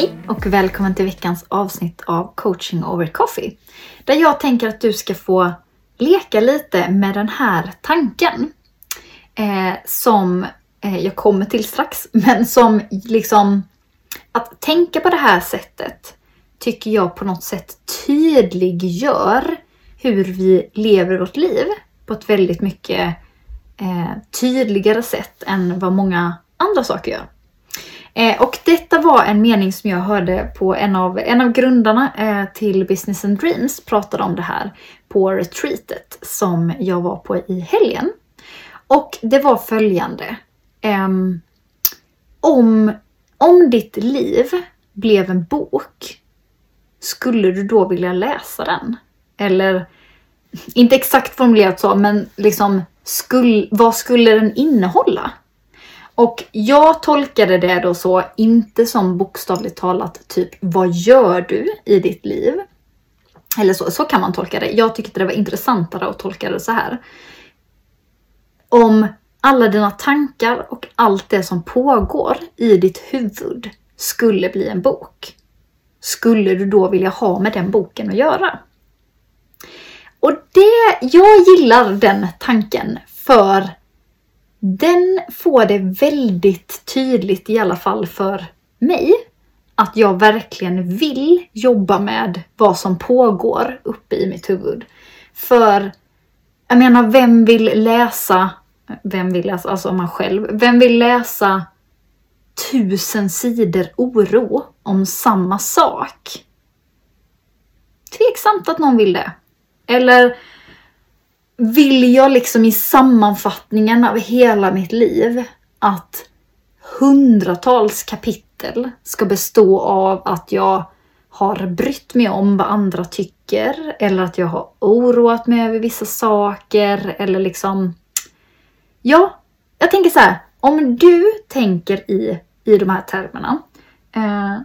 Hej och välkommen till veckans avsnitt av coaching over coffee. Där jag tänker att du ska få leka lite med den här tanken. Eh, som eh, jag kommer till strax, men som liksom att tänka på det här sättet tycker jag på något sätt tydliggör hur vi lever vårt liv på ett väldigt mycket eh, tydligare sätt än vad många andra saker gör. Eh, och detta var en mening som jag hörde på en av, en av grundarna eh, till Business and Dreams pratade om det här på retreatet som jag var på i helgen. Och det var följande. Ehm, om, om ditt liv blev en bok, skulle du då vilja läsa den? Eller, inte exakt formulerat så, men liksom, skulle, vad skulle den innehålla? Och jag tolkade det då så, inte som bokstavligt talat typ vad gör du i ditt liv? Eller så, så kan man tolka det. Jag tyckte det var intressantare att tolka det så här. Om alla dina tankar och allt det som pågår i ditt huvud skulle bli en bok. Skulle du då vilja ha med den boken att göra? Och det, jag gillar den tanken för den får det väldigt tydligt i alla fall för mig att jag verkligen vill jobba med vad som pågår uppe i mitt huvud. För jag menar, vem vill läsa, vem vill läsa, alltså man själv, vem vill läsa tusen sidor oro om samma sak? Tveksamt att någon vill det. Eller vill jag liksom i sammanfattningen av hela mitt liv att hundratals kapitel ska bestå av att jag har brytt mig om vad andra tycker eller att jag har oroat mig över vissa saker eller liksom... Ja, jag tänker så här. Om du tänker i, i de här termerna. Eh,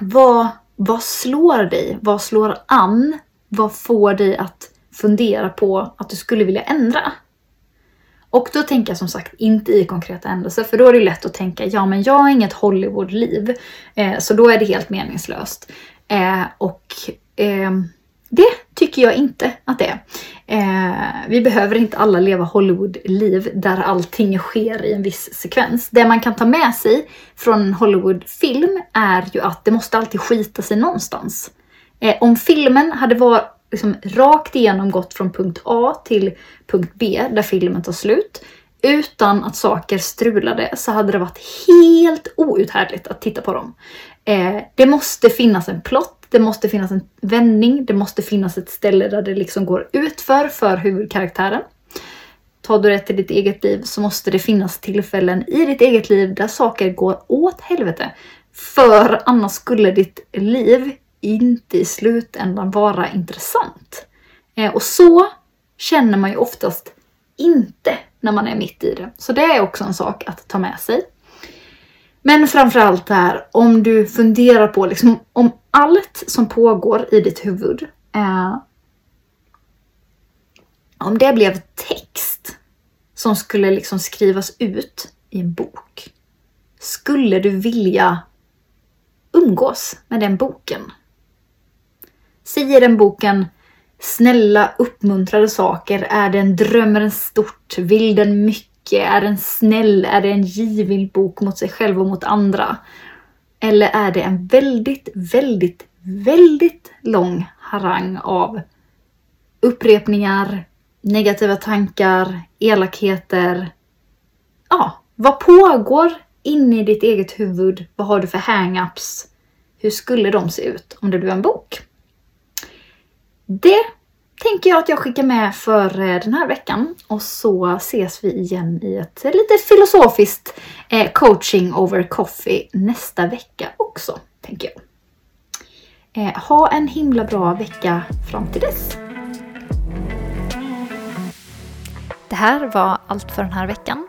vad, vad slår dig? Vad slår an vad får dig att fundera på att du skulle vilja ändra? Och då tänker jag som sagt inte i konkreta händelser, för då är det lätt att tänka ja men jag har inget Hollywood-liv, eh, så då är det helt meningslöst. Eh, och eh, det tycker jag inte att det är. Eh, vi behöver inte alla leva Hollywood-liv där allting sker i en viss sekvens. Det man kan ta med sig från en Hollywood-film är ju att det måste alltid skita sig någonstans. Eh, om filmen hade varit liksom rakt igenom gått från punkt A till punkt B där filmen tar slut utan att saker strulade så hade det varit helt outhärdligt att titta på dem. Eh, det måste finnas en plott, det måste finnas en vändning, det måste finnas ett ställe där det liksom går utför för huvudkaraktären. Tar du det till ditt eget liv så måste det finnas tillfällen i ditt eget liv där saker går åt helvete. För annars skulle ditt liv inte i slutändan vara intressant. Eh, och så känner man ju oftast inte när man är mitt i det. Så det är också en sak att ta med sig. Men framförallt här, om du funderar på liksom, om allt som pågår i ditt huvud, eh, om det blev text som skulle liksom skrivas ut i en bok. Skulle du vilja umgås med den boken? Säger den boken snälla uppmuntrade saker? Är den drömmer den stort? Vill den mycket? Är den snäll? Är det en givig bok mot sig själv och mot andra? Eller är det en väldigt, väldigt, väldigt lång harang av upprepningar, negativa tankar, elakheter? Ja, vad pågår inne i ditt eget huvud? Vad har du för hang-ups? Hur skulle de se ut om det blev en bok? Det tänker jag att jag skickar med för eh, den här veckan och så ses vi igen i ett eh, lite filosofiskt eh, coaching over coffee nästa vecka också. tänker jag. Ha en himla bra vecka fram till dess. Det här var allt för den här veckan.